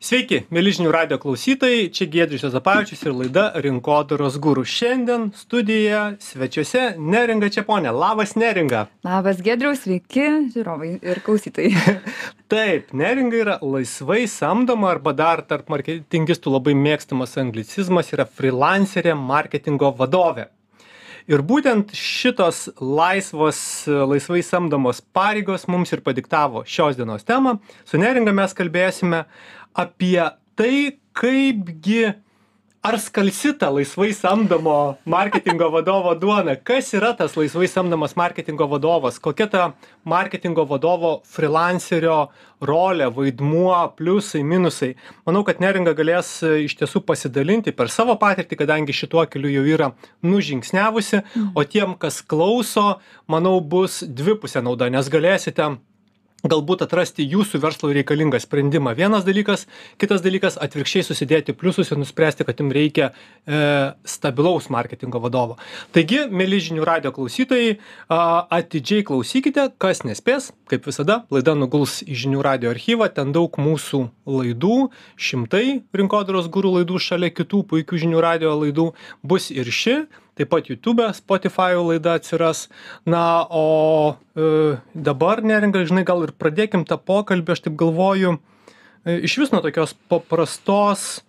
Sveiki, mėlyžinių radio klausytojai, čia Giedrius Zapavičius ir laida Rinkodaros gurų. Šiandien studijoje svečiuose Neringa Čiaponė. Labas Neringa. Labas Giedrius, sveiki žiūrovai ir klausytojai. Taip, Neringa yra laisvai samdoma arba dar tarp marketingistų labai mėgstamas anglicizmas yra freelancerė marketingo vadovė. Ir būtent šitos laisvos, laisvai samdomos pareigos mums ir padiktavo šios dienos temą. Su Neringa mes kalbėsime apie tai kaipgi ar skalsi ta laisvai samdomo marketingo vadovo duona? Kas yra tas laisvai samdomas marketingo vadovas? Kokia ta marketingo vadovo frilanserio rolė vaidmuo pliusai minusai? Manau kad neringa galės e, iš tiesų pasidalinti per savo patirtį kadangi šituo keliu jau yra nužingsniavusi. O tiem kas klauso manau bus dvipusė nauda nes galėsite galbūt atrasti jūsų verslui reikalingą sprendimą. Vienas dalykas. Kitas dalykas atvirkščiai susidėti pliusus ir nuspręsti kad jum reikia e, stabilaus marketingo vadovo. Taigi mieli žinių radijo klausytojai a, atidžiai klausykite kas nespės. Kaip visada laida nuguls į žinių radijo archyvą. Ten daug mūsų laidų. Šimtai rinkodaros guru laidų šalia kitų puikių žinių radijo laidų. Bus ir ši taip pat jutube spotifajo laida atsiras. Na o e, dabar neringa žinai gal ir pradėkim tą pokalbį aš taip galvoju e, išvis nuo tokios paprastos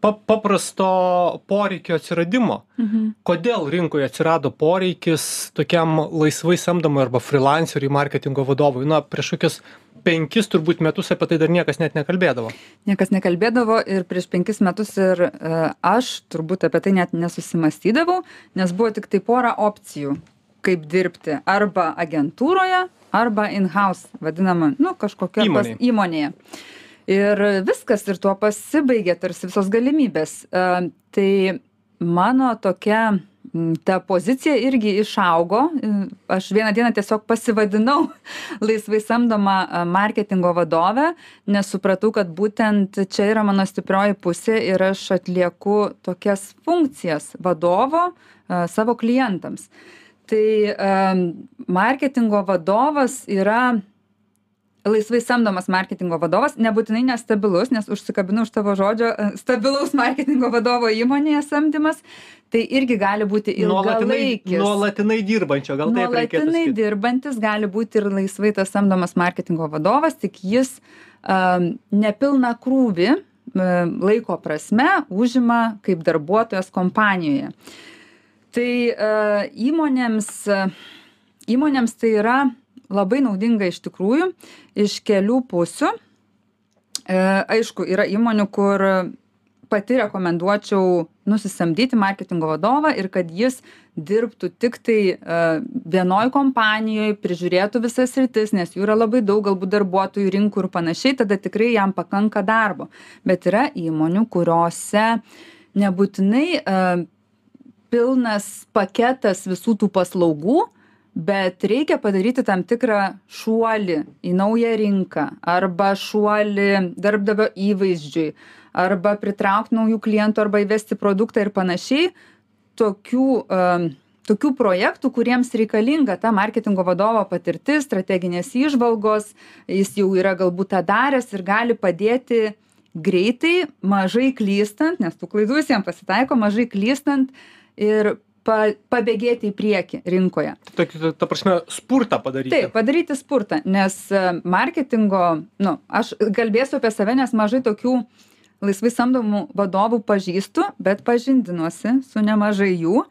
pa paprasto poreikio atsiradimo. Mhm. kodėl rinkoje atsirado poreikis tokiam laisvai samdomui arba frilanceriui marketingo vadovui? Na prieš kokius penkis turbūt metus apie tai dar niekas net nekalbėdavo Niekas nekalbėdavo ir prieš penkis metus ir e, aš turbūt apie tai net nesusimastydavau, nes buvo tik tai pora opcijų, kaip dirbti arba agentūroje, arba in-house, vadinama, nu, kažkokia Įmonėj. pas, įmonėje. Ir viskas ir tuo pasibaigė tarsi visos galimybės. E, Tai mano tokia ta pozicija irgi išaugo. E, Aš vieną dieną tiesiog pasivadinau laisvai samdoma a, marketingo vadovė, nes supratau, kad būtent čia yra mano stiprioji pusė ir aš atlieku tokias funkcijas vadovo savo klientams. Tai marketingo vadovas yra laisvai samdomas marketingo vadovas, nebūtinai nestabilus, nes užsikabinu už tavo žodžio, e, stabilaus marketingo vadovo įmonėje samdymas, tai irgi gali būti nuolatinai ilgalaikis. nuolatinai dirbančio gal taip reikėtų Nuolatinai dirbantis gali būti ir laisvai tas samdomas marketingo vadovas, tik jis um, nepilna krūvį um, laiko prasme užima kaip darbuotojas kompanijoje. Tai uh, įmonėms, uh, įmonėms tai yra labai naudinga iš tikrųjų iš kelių pusių. E, aišku, yra įmonių, kur pati rekomenduočiau nusisamdyti marketingo vadovą ir kad jis dirbtų tik tai uh, vienoj kompanijoje, prižiūrėtų visas rytis, nes jų yra labai daug, galbūt darbuotojų rinkų ir panašiai, tada tikrai jam pakanka darbo. Bet yra įmonių, kuriuose nebūtinai uh, pilnas paketas visų tų paslaugų, bet reikia padaryti tam tikrą šuolį į naują rinką arba šuolį darbdavio įvaizdžiui arba pritraukt naujų klientų arba įvesti produktą ir panašiai. Tokių um, tokių projektų kuriems reikalinga ta marketingo vadovo patirtis strateginės įžvalgos jis jau yra galbūt tą daręs ir gali padėti greitai mažai klystant nes tų klaidų visiem pasitaiko mažai klystant ir pa pabėgėti į priekį rinkoje tokį ta- ta prasme spurtą padaryti Taip, padaryti spurtą, nes e, marketingo, nu, aš kalbėsiu apie save, nes mažai tokių laisvai samdomų vadovų pažįstu, bet pažindinuosi su nemažai jų.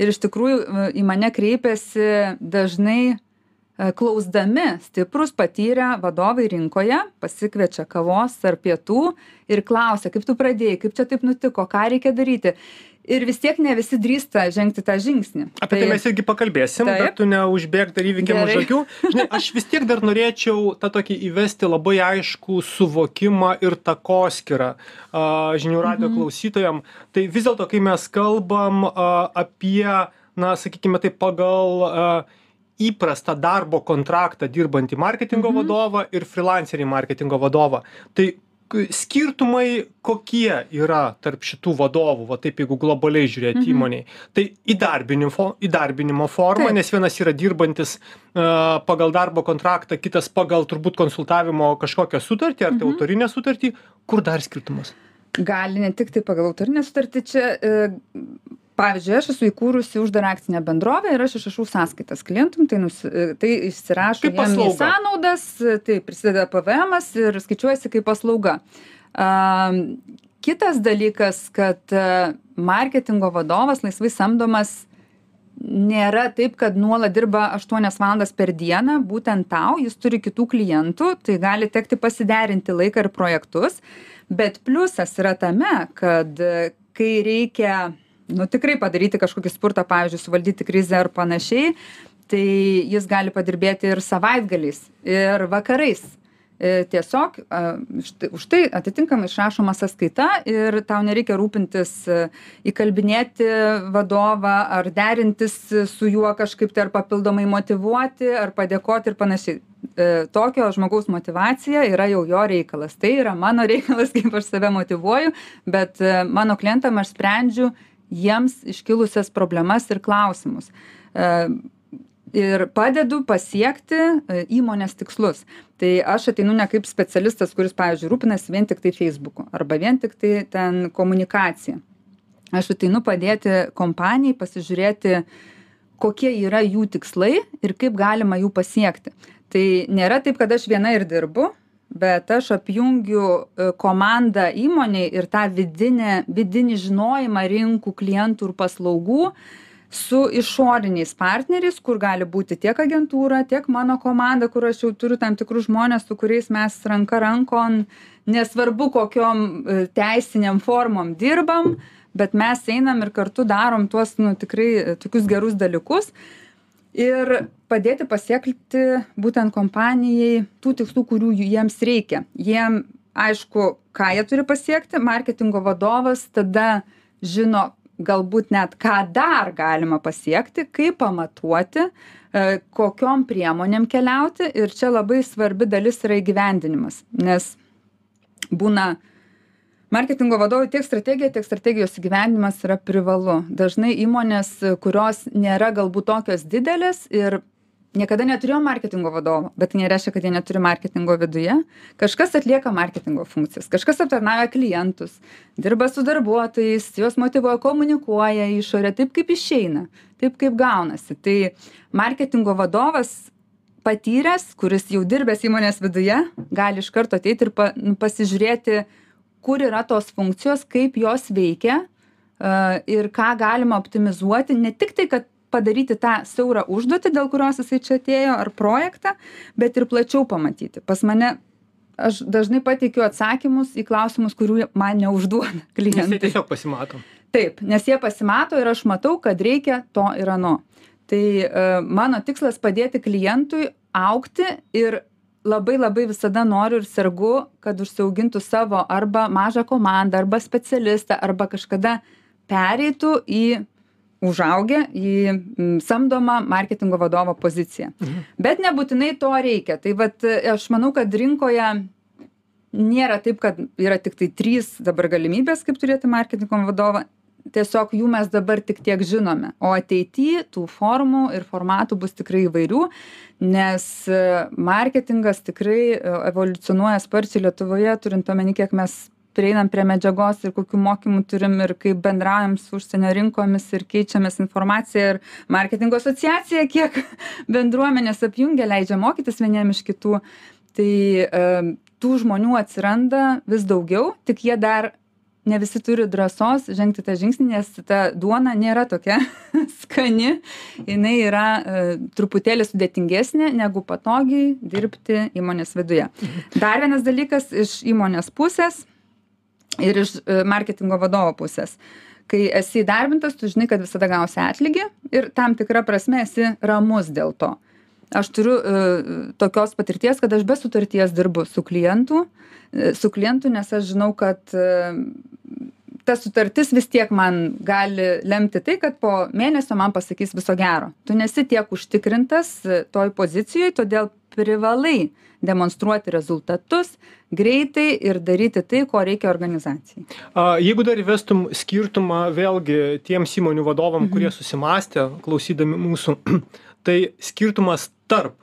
Ir iš tikrųjų e, į mane kreipiasi dažnai e, klausdami stiprus patyrę vadovai rinkoje, pasikviečia kavos ar pietų ir klausia, kaip tu pradėjai, kaip čia taip nutiko, ką reikia daryti. Ir vis tiek ne visi drįsta žengti tą žingsnį. Apie tai mes irgi pakalbėsim, Taip. bet tu neužbėg dar įvykiam už akių. Žinai, aš vis tiek dar norėčiau tą tokį įvesti labai aiškų suvokimą ir takoskirą žinių radio Mhm. klausytojam. Tai vis dėlto, kai mes kalbam a, apie, na, sakykime, tai pagal a, įprastą darbo kontraktą dirbantį marketingo Mhm. vadovą ir freelancerį marketingo vadovą. Tai skirtumai kokie yra tarp šitų vadovų va taip jeigu globaliai žiūrėt Mhm. įmonėj tai įdarbinimo įdarbinimo forma nes vienas yra dirbantis a, pagal darbo kontraktą kitas pagal turbūt konsultavimo kažkokią sutartį ar tai Mhm. autorinę sutartį kur dar skirtumas gali ne tik tai pagal autorinę sutartį čia e, pavyzdžiui aš esu įkūrusi uždarą akcinę bendrovę ir aš išrašau sąskaitas klientam tai nusi tai išsirašo jiem į sąnaudas tai prisideda pvmas ir skaičiuojasi kaip paslauga. Am, kitas dalykas kad e, marketingo vadovas laisvai samdomas nėra taip kad nuolat dirba aštuonias valandas per dieną būtent tau jis turi kitų klientų tai gali tekti pasiderinti laiką ir projektus bet pliusas yra tame kad e, kai reikia nu tikrai padaryti kažkokį spurtą pavyzdžiui suvaldyti krizę ar panašiai tai jis gali padirbėti ir savaitgaliais ir vakarais. E, tiesiog a, štai- už tai atitinkamai išrašoma sąskaita ir tau nereikia rūpintis e, įkalbinėti vadovą ar derintis su juo kažkaip tai ar papildomai motyvuoti ar padėkoti ir panašiai. E, tokio žmogaus motyvacija yra jau jo reikalas. Tai yra mano reikalas kaip aš save motyvuoju bet e, mano klientam aš sprendžiu jiems iškilusias problemas ir klausimus. E, ir padedu pasiekti e, įmonės tikslus. Tai aš ateinu ne kaip specialistas kuris pavyzdžiui rūpinasi vien tiktai feisbuku arba vien tiktai ten komunikacija. Aš ateinu padėti kompanijai pasižiūrėti kokie yra jų tikslai ir kaip galima jų pasiekti. Tai nėra taip kad aš viena ir dirbu bet aš apjungiu e, komandą įmonėj ir tą vidinę vidinį žinojimą rinkų klientų ir paslaugų su išoriniais partneriais kur gali būti tiek agentūra tiek mano komanda kur aš jau turiu tam tikrus žmones su kuriais mes ranka rankon nesvarbu kokiom e, teisinėm formom dirbam bet mes einam ir kartu darom tuos nu tikrai e, tokius gerus dalykus. Ir padėti pasiekti būtent kompanijai tų tikslų kurių jiems reikia. Jiem aišku ką jie turi pasiekti. Marketingo vadovas tada žino galbūt net ką dar galima pasiekti kaip pamatuoti e, kokiom priemonėm keliauti. Ir čia labai svarbi dalis yra įgyvendinimas nes būna marketingo vadovui tiek strategija tiek strategijos įgyvendinimas yra privalu. Dažnai įmonės kurios nėra galbūt tokios didelės ir niekada neturėjo marketingo vadovo bet tai nereiškia kad jie neturi marketingo viduje. Kažkas atlieka marketingo funkcijas kažkas aptarnauja klientus dirba su darbuotojais juos motyvuoja komunikuoja į išorę taip kaip išeina taip kaip gaunasi. Tai marketingo vadovas patyręs kuris jau dirbęs įmonės viduje gali iš karto ateiti ir pa nu pasižiūrėti kur yra tos funkcijos kaip jos veikia a, ir ką galima optimizuoti ne tik tai kad padaryti tą siaurą užduotį dėl kurios jisai čia atėjo ar projektą bet ir plačiau pamatyti. Pas mane aš dažnai pateikiu atsakymus į klausimus kurių man neužduoda nes jie klientai. tiesiog pasimato. Taip nes jie pasimato ir aš matau kad reikia to ir ano. Tai e, mano tikslas padėti klientui augti ir labai labai visada noriu ir sergu kad užsiaugintų savo arba mažą komandą arba specialistą arba kažkada pereitų į užaugę į samdomą marketingo vadovo poziciją. Bet nebūtinai to reikia. Tai vat aš manau kad rinkoje nėra taip kad yra tiktai trys dabar galimybės kaip turėti marketingo vadovą. Tiesiog jų mes dabar tik tiek žinome. O ateity tų formų ir formatų bus tikrai įvairių nes e, marketingas tikrai e, evoliucionuoja sparčiai lietuvoje turint omeny kiek mes prieinam prie medžiagos ir kokių mokymų turim ir kaip bendraujam su užsienio rinkomis ir keičiamės informacija ir marketingo asociacija kiek bendruomenės apjungia leidžia mokytis vieniem iš kitų. Tai e, tų žmonių atsiranda vis daugiau tik jie dar ne visi turi drąsos žengti tą žingsnį nes ta duona nėra tokia skani. Jinai yra e, truputėlį sudėtingesnė negu patogiai dirbti įmonės viduje. Dar vienas dalykas iš įmonės pusės ir iš e, marketingo vadovo pusės. Kai esi įdarbintas tu žinai kad visada gausi atlygį ir tam tikra prasme esi ramus dėl to. Aš turiu e, tokios patirties kad aš be sutarties dirbu su klientu e, su klientu nes aš žinau kad e, ta sutartis vis tiek man gali lemti tai kad po mėnesio man pasakys viso gero. Tu nesi tiek užtikrintas e, toj pozicijoj todėl privalai demonstruoti rezultatus greitai ir daryti tai ko reikia organizacijai. Jeigu dar įvestum skirtumą vėlgi tiems įmonių vadovam kurie susimąstė klausydami mūsų tai skirtumas tarp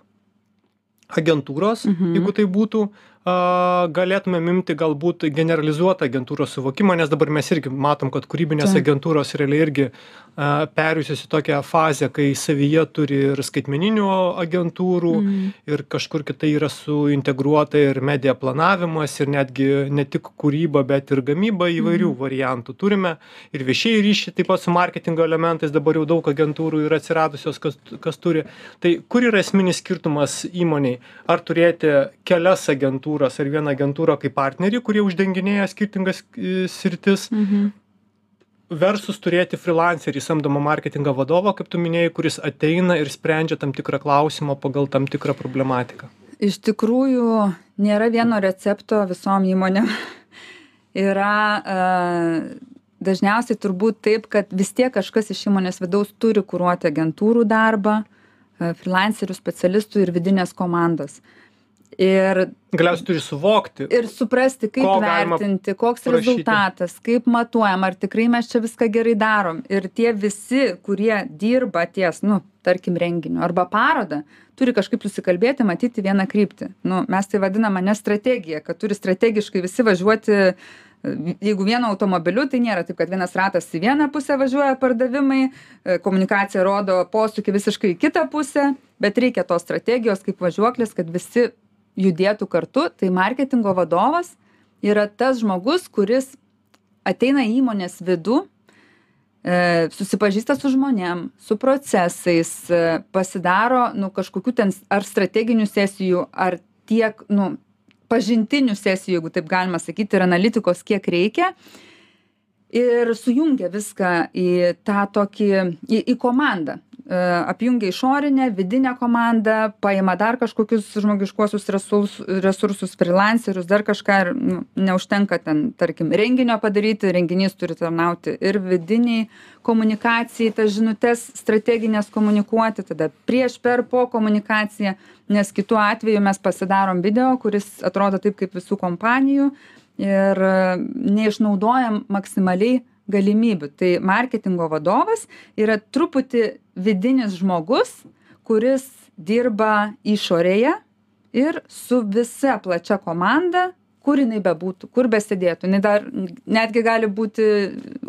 agentūros jeigu tai būtų a galėtumėm imti galbūt generalizuotą agentūros suvokimą nes dabar mes irgi matom kad kūrybinės agentūros realiai irgi perėjusios į tokią fazę kai savyje turi ir skaitmeninių agentūrų ir kažkur kitai yra suintegruota ir media planavimas ir netgi ne tik kūryba bet ir gamyba įvairių variantų turime. Ir viešieji ryšiai taip pat su marketingo elementais dabar jau daug agentūrų yra atsiradusios kas kas turi. Tai kur yra esminis skirtumas įmonei ar turėti kelias agentūras agentūras ar vieną agentūrą kaip partnerį kurie uždenginėja skirtingas sritis versus turėti frilanserį samdomą marketingo vadovą kaip tu minėjai kuris ateina ir sprendžia tam tikrą klausimą pagal tam tikrą problematiką. Iš tikrųjų nėra vieno recepto visom įmonėm. Yra a, dažniausiai turbūt taip, kad vis tiek kažkas iš įmonės vidaus turi kūruoti agentūrų darbą, freelancerių specialistų ir vidinės komandos. Ir galiausiai turi suvokti. Ir suprasti, kaip ko vertinti, koks prašyti. rezultatas, kaip matuojam, ar tikrai mes čia viską gerai darom. Ir tie visi, kurie dirba ties, nu, tarkim, renginiu arba parodą, turi kažkaip susikalbėti, matyti vieną kryptį. Nu, mes tai vadiname ne strategija, kad turi strategiškai visi važiuoti jeigu vienu automobiliu tai nėra taip kad vienas ratas į vieną pusę važiuoja pardavimai komunikacija rodo posūkį visiškai į kitą pusę bet reikia tos strategijos kaip važiuoklės kad visi judėtų kartu tai marketingo vadovas yra tas žmogus kuris ateina į įmonės vidų e, susipažįsta su žmonėm su procesais e, pasidaro nu kažkokių ten ar strateginių sesijų ar tiek nu pažintinių sesijų jeigu taip galima sakyti ir analitikos kiek reikia. Ir sujungia viską į tą tokį į į komandą apjungia išorinę vidinę komandą paima dar kažkokius žmogiškuosius resurs resursus frilanserius dar kažką ir nu neužtenka ten tarkim renginio padaryti renginys turi tarnauti ir vidinei komunikacijai tas žinutes strategines komunikuoti tada prieš per po komunikaciją nes kitu atveju mes pasidarom video kuris atrodo taip kaip visų kompanijų ir neišnaudojam maksimaliai galimybių. Tai marketingo vadovas yra truputį vidinis žmogus kuris dirba išorėje ir su visa plačia komanda kur jinai bebūtų kur besėdėtų jinai dar netgi gali būti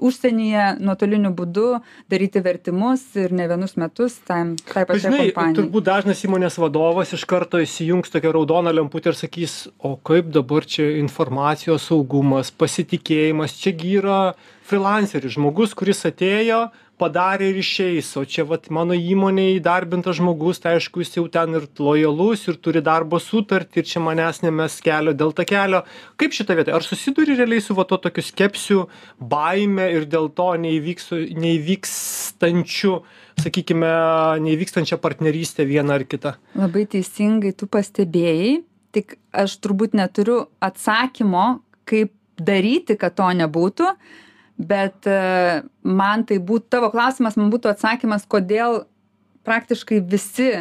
užsienyje nuotoliniu būdu daryti vertimus ir ne vienus metus tam tai pačiai Žinai, kompanijai. turbūt dažnas įmonės vadovas iš karto įsijungs tokią raudoną lemputę ir sakys, o kaip dabar čia informacijos saugumas, pasitikėjimas, čiagi yra freelanceris, žmogus, kuris atėjo, padarė ir išeis o čia vat mano įmonėj įdarbintas žmogus tai aišku jis jau ten ir lojalus ir turi darbo sutartį ir čia manęs nemes kelio dėl takelio. Kaip šitoj vietoj ar susiduri realiai su va tuo tokiu skepsiu baime ir dėl to neįvyks neįvykstančiu sakykime neįvykstančia partneryste viena ar kita? Labai teisingai tu pastebėjai tik aš turbūt neturiu atsakymo kaip daryti kad to nebūtų bet e, man tai būtų tavo klausimas man būtų atsakymas kodėl praktiškai visi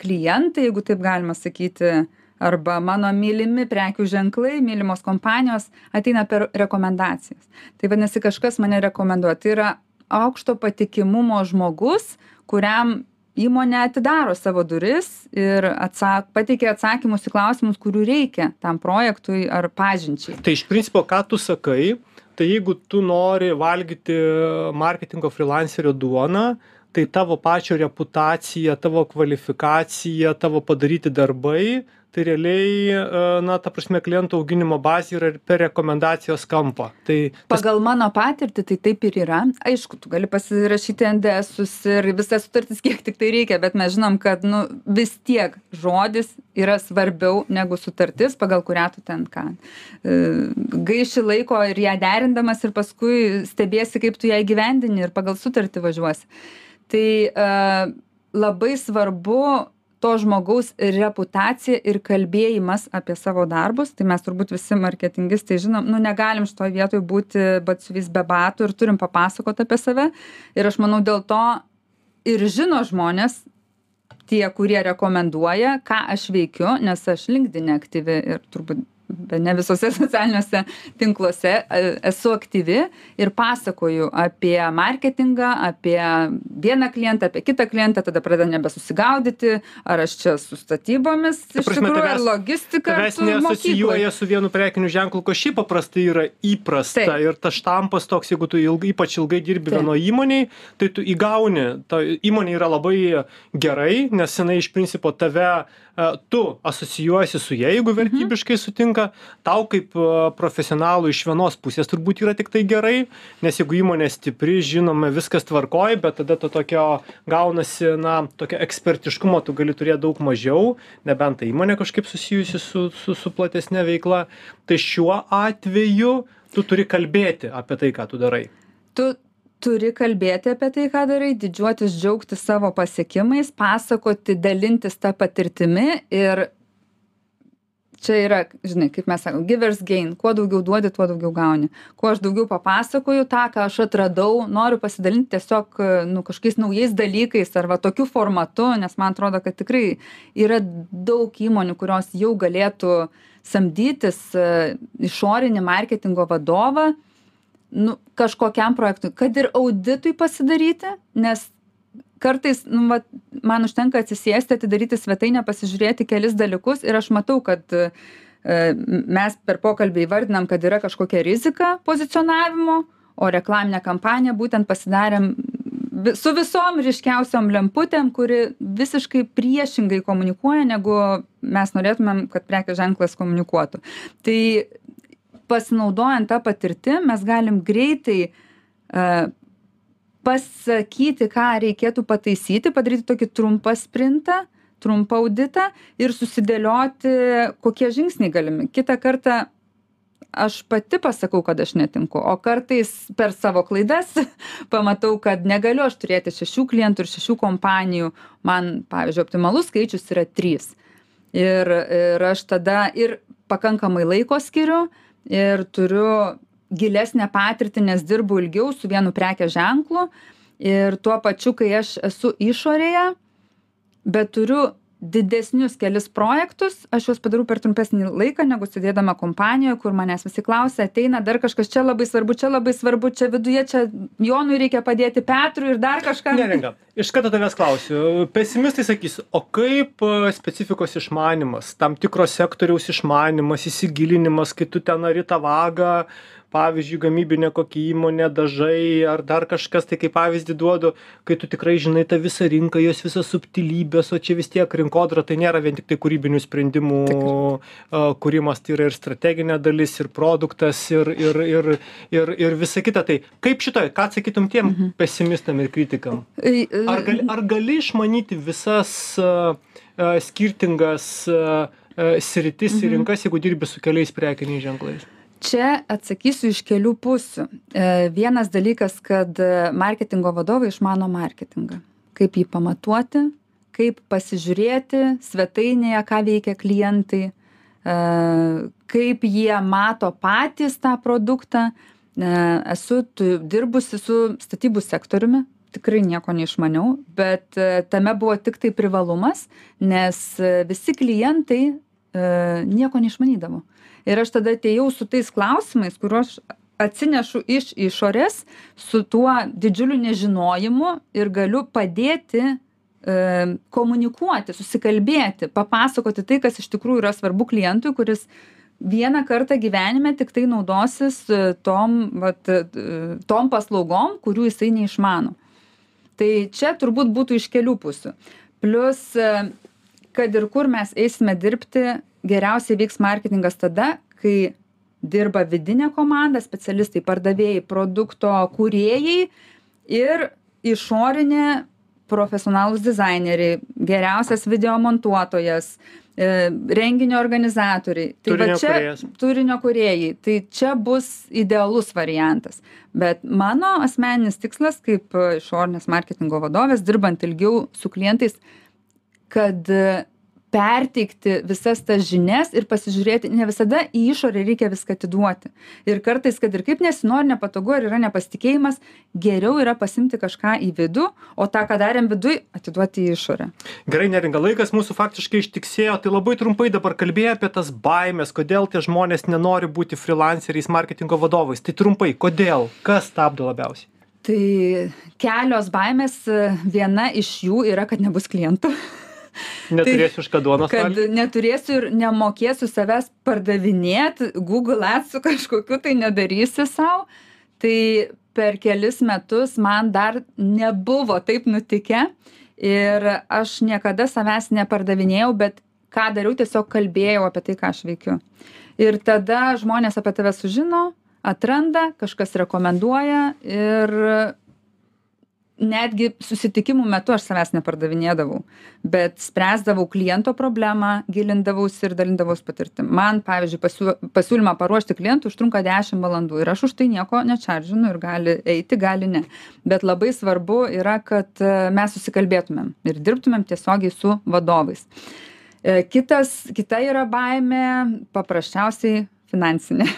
klientai jeigu taip galima sakyti arba mano mylimi prekių ženklai mylimos kompanijos ateina per rekomendacijas. Tai vadinasi kažkas mane rekomenduoja. Tai yra aukšto patikimumo žmogus kuriam įmonė atidaro savo duris ir atsak pateikia atsakymus į klausimus kurių reikia tam projektui ar pažinčiai. Tai iš principo ką tu sakai tai jeigu tu nori valgyti marketingo frilanserio duoną tai tavo pačio reputacija tavo kvalifikacija tavo padaryti darbai tai realiai e, na ta prasme klientų auginimo bazė yra ir per rekomendacijos kampą. Tai pagal mano patirtį tai taip ir yra. Aišku tu gali pasirašyti endesus ir visas sutartis kiek tiktai reikia bet mes žinom kad nu vis tiek žodis yra svarbiau negu sutartis pagal kurią tu ten ką e, gaiši laiko ir ją derindamas ir paskui stebiesi kaip tu ją įgyvendini ir pagal sutartį važiuosi tai e, labai svarbu to žmogaus reputacija ir kalbėjimas apie savo darbus. Tai mes turbūt visi marketingistai žinom nu negalim šitoj vietoj būti batsiuvys be batų ir turim papasakot apie save. Ir aš manau dėl to ir žino žmonės tie kurie rekomenduoja ką aš veikiu nes aš linkdine aktyvi ir turbūt bene visuose socialiniuose tinkluose e, esu aktyvi ir pasakoju apie marketingą apie vieną klientą apie kitą klientą tada pradeda nebesusigaudyti ar aš čia su statybomis iš prasme, tikrųjų ar tavęs- logistika ar tu mokykloj. neasocijuoja su vienu prekiniu ženklu, kas šiaip paprastai yra įprasta. Taip. Ir tas štampas toks, jeigu tu ilgai, ypač ilgai dirbi Taip. vienoje įmonėje, tai tu įgauni. Ta įmonė yra labai gerai, nes jinai iš principo tave, tu asocijuojasi su ja, jeigu vertybiškai sutinka. Tau kaip e, profesionalų iš vienos pusės turbūt yra tik tai gerai, nes jeigu įmonė stipri, žinoma, viskas tvarkoja, bet tada to tokio gaunasi, na, tokio ekspertiškumo tu gali turėti daug mažiau, nebent ta įmonė kažkaip susijusi su, su, su platesnė veikla. Tai šiuo atveju tu turi kalbėti apie tai, ką tu darai. tu turi kalbėti apie tai ką darai didžiuotis džiaugtis savo pasiekimais pasakoti dalintis ta patirtimi ir čia yra žinai kaip mes sakom givers gain. Kuo daugiau duodi tuo daugiau gauni. Kuo aš daugiau papasakoju tą ką aš atradau noriu pasidalint tiesiog nu kažkokiais naujais dalykais ar va tokiu formatu nes man atrodo kad tikrai yra daug įmonių kurios jau galėtų samdytis e, išorinį marketingo vadovą nu kažkokiam projektui kad ir auditui pasidaryti nes kartais nu vat man užtenka atsisėsti atidaryti svetainę pasižiūrėti kelis dalykus ir aš matau kad e, mes per pokalbį įvardinam kad yra kažkokia rizika pozicionavimo o reklaminę kampaniją būtent pasidarėm su visom ryškiausiom lemputėm kuri visiškai priešingai komunikuoja negu mes norėtumėm kad prekės ženklas komunikuotų. Tai pasinaudojant ta patirtim mes galim greitai e, pasakyti ką reikėtų pataisyti padaryti tokį trumpą sprintą trumpą auditą ir susidėlioti kokie žingsniai galimi. Kitą kartą aš pati pasakau kad aš netinku o kartais per savo klaidas pamatau kad negaliu aš turėti šešių klientų ir šešių kompanijų. Man pavyzdžiui optimalus skaičius yra trys. Ir ir aš tada ir pakankamai laiko skiriu ir turiu gilesnę patirtį nes dirbu ilgiau su vienu prekės ženklu. Ir tuo pačiu kai aš esu išorėje bet turiu didesnius kelis projektus aš juos padarau per trumpesnį laiką negu sėdėdama kompanijoj kur manęs visi klausia ateina dar kažkas čia labai svarbu čia labai svarbu čia viduje čia jonui reikia padėti petrui ir dar kažką Neringa, iš karto tavęs klausiu. Pesimistai sakys, o kaip e, specifikos išmanimas, tam tikro sektoriaus išmanimas, įsigilinimas, kai tu ten ari tą vagą, pavyzdžiui, gamybinė kokia įmonė, dažai ar dar kažkas, tai kaip pavyzdį duodu, kai tu tikrai žinai tą visą rinką, jos visas subtilybės, o čia vis tiek rinkodara tai nėra vien tik tai kūrybinių sprendimų a, kūrimas, tai yra ir strateginė dalis, ir produktas, ir, ir, ir, ir, ir visa kita. Tai kaip šitoje, ką atsakytum tiem pesimistam ir kritikam? Ai, e, Ar gali, ar gali išmanyti visas uh, uh, skirtingas uh, sritis ir rinkas, jeigu dirbi su keliais prekiniais ženklais? Čia atsakysiu iš kelių pusių. E, vienas dalykas kad e, marketingo vadovai išmano marketingą. Kaip jį pamatuoti kaip pasižiūrėti svetainėje ką veikia klientai e, kaip jie mato patys tą produktą. Esu dirbusi su statybų sektoriumi tikrai nieko neišmaniau bet tame buvo tiktai privalumas nes visi klientai nieko neišmanydavo ir aš tada atėjau su tais klausimais kuriuos atsinešu iš išorės su tuo didžiuliu nežinojimu ir galiu padėti e, komunikuoti susikalbėti papasakoti tai kas iš tikrųjų yra svarbu klientui kuris vieną kartą gyvenime tiktai naudosis e, tom vat e, tom paslaugom kurių jisai neišmano. Tai čia turbūt būtų iš kelių pusių. Plius e, kad ir kur mes eisime dirbti geriausiai veiks marketingas tada kai dirba vidinė komanda specialistai pardavėjai produkto kūrėjai ir išorinė profesionalūs dizaineriai geriausias video montuotojas e, renginio organizatoriai. Tai va Turinio čia kūrėjas. turinio kūrėjai. Tai čia bus idealus variantas. Bet mano asmeninis tikslas kaip išorinės marketingo vadovės dirbant ilgiau su klientais kad perteikti visas tas žinias ir pasižiūrėti ne visada į išorę reikia viską atiduoti. Ir kartais kad ir kaip nesinori nepatogu ar yra nepasitikėjimas geriau yra pasiimti kažką į vidų o tą ką darėm viduj atiduoti į išorę. Gerai neringa laikas mūsų faktiškai ištiksėjo tai labai trumpai dabar kalbėjai apie tas baimes kodėl tie žmonės nenori būti frilanceriais marketingo vadovais. Tai trumpai kodėl kas stabdo labiausiai? Tai kelios baimės viena iš jų yra kad nebus klientų Neturėsiu už ką duonos. Kad valgyti. neturėsiu ir nemokėsiu savęs pardavinėti, Google Ads su kažkokiu tai nedarysiu savo. Tai per kelis metus man dar nebuvo taip nutikę ir aš niekada savęs nepardavinėjau, bet ką dariau, tiesiog kalbėjau apie tai, ką aš veikiu. Ir tada žmonės apie tave sužino, atranda, kažkas rekomenduoja ir netgi susitikimų metu aš savęs nepardavinėdavau bet spręsdavau kliento problemą gilindavausi ir dalindavaus patirtim. Man pavyzdžiui pasiū pasiūlymą paruošti klientui užtrunka dešim valandų ir aš už tai nieko nečardžinu ir gali eiti gali ne. Bet labai svarbu yra kad e, mes susikalbėtumėm ir dirbtumėm tiesiogiai su vadovais. E, kitas kita yra baimė paprasčiausiai finansinė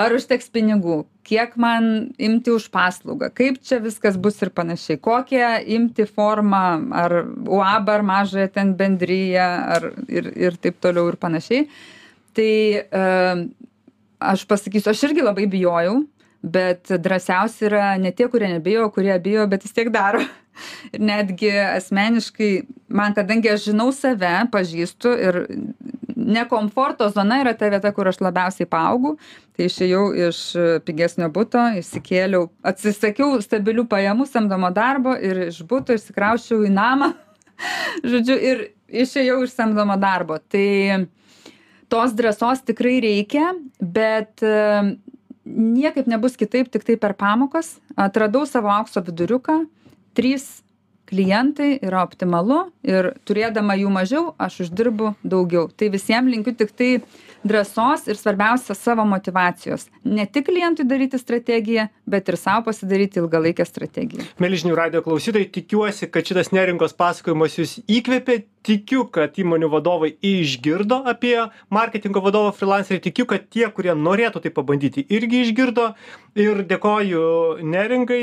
ar užteks pinigų? Kiek man imti už paslaugą? Kaip čia viskas bus ir panašiai? Kokią imti formą? Ar uabą ar mažąją ten bendriją ar ir ir taip toliau ir panašiai? Tai e, aš pasakysiu aš irgi labai bijojau bet drąsiausi yra ne tie kurie nebijo kurie bijo bet vis tiek daro. Ir netgi asmeniškai man kadangi aš žinau save pažįstu ir ne komforto zona yra ta vieta kur aš labiausiai paaugau. Tai išėjau iš pigesnio buto išsikėliau atsisakiau stabilių pajamų samdomo darbo ir iš buto išsikrausčiau į namą. Žodžiu ir išėjau iš samdomo darbo. Tai tos drąsos tikrai reikia bet e, niekaip nebus kitaip tiktai per pamokas. Atradau savo aukso viduriuką trys klientai yra optimalu ir turėdama jų mažiau aš uždirbu daugiau. Tai visiem linkiu tiktai drąsos ir svarbiausia savo motyvacijos ne tik klientui daryti strategiją bet ir sau pasidaryti ilgalaikę strategiją. Mieli žinių radijo klausytojai tikiuosi kad šitas neringos pasakojimas jus įkvėpė tikiu kad įmonių vadovai išgirdo apie marketingo vadovo frilanserį tikiu kad tie kurie norėtų tai pabandyti irgi išgirdo. Ir dėkoju neringai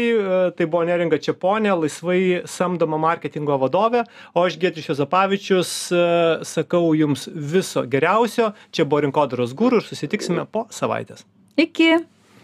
tai buvo neringa čeponė laisvai samdoma marketingo vadovė. O aš giedrius juozapavičius sakau jums viso geriausio. Čia buvo rinkodaros guru ir susitiksime po savaitės. Iki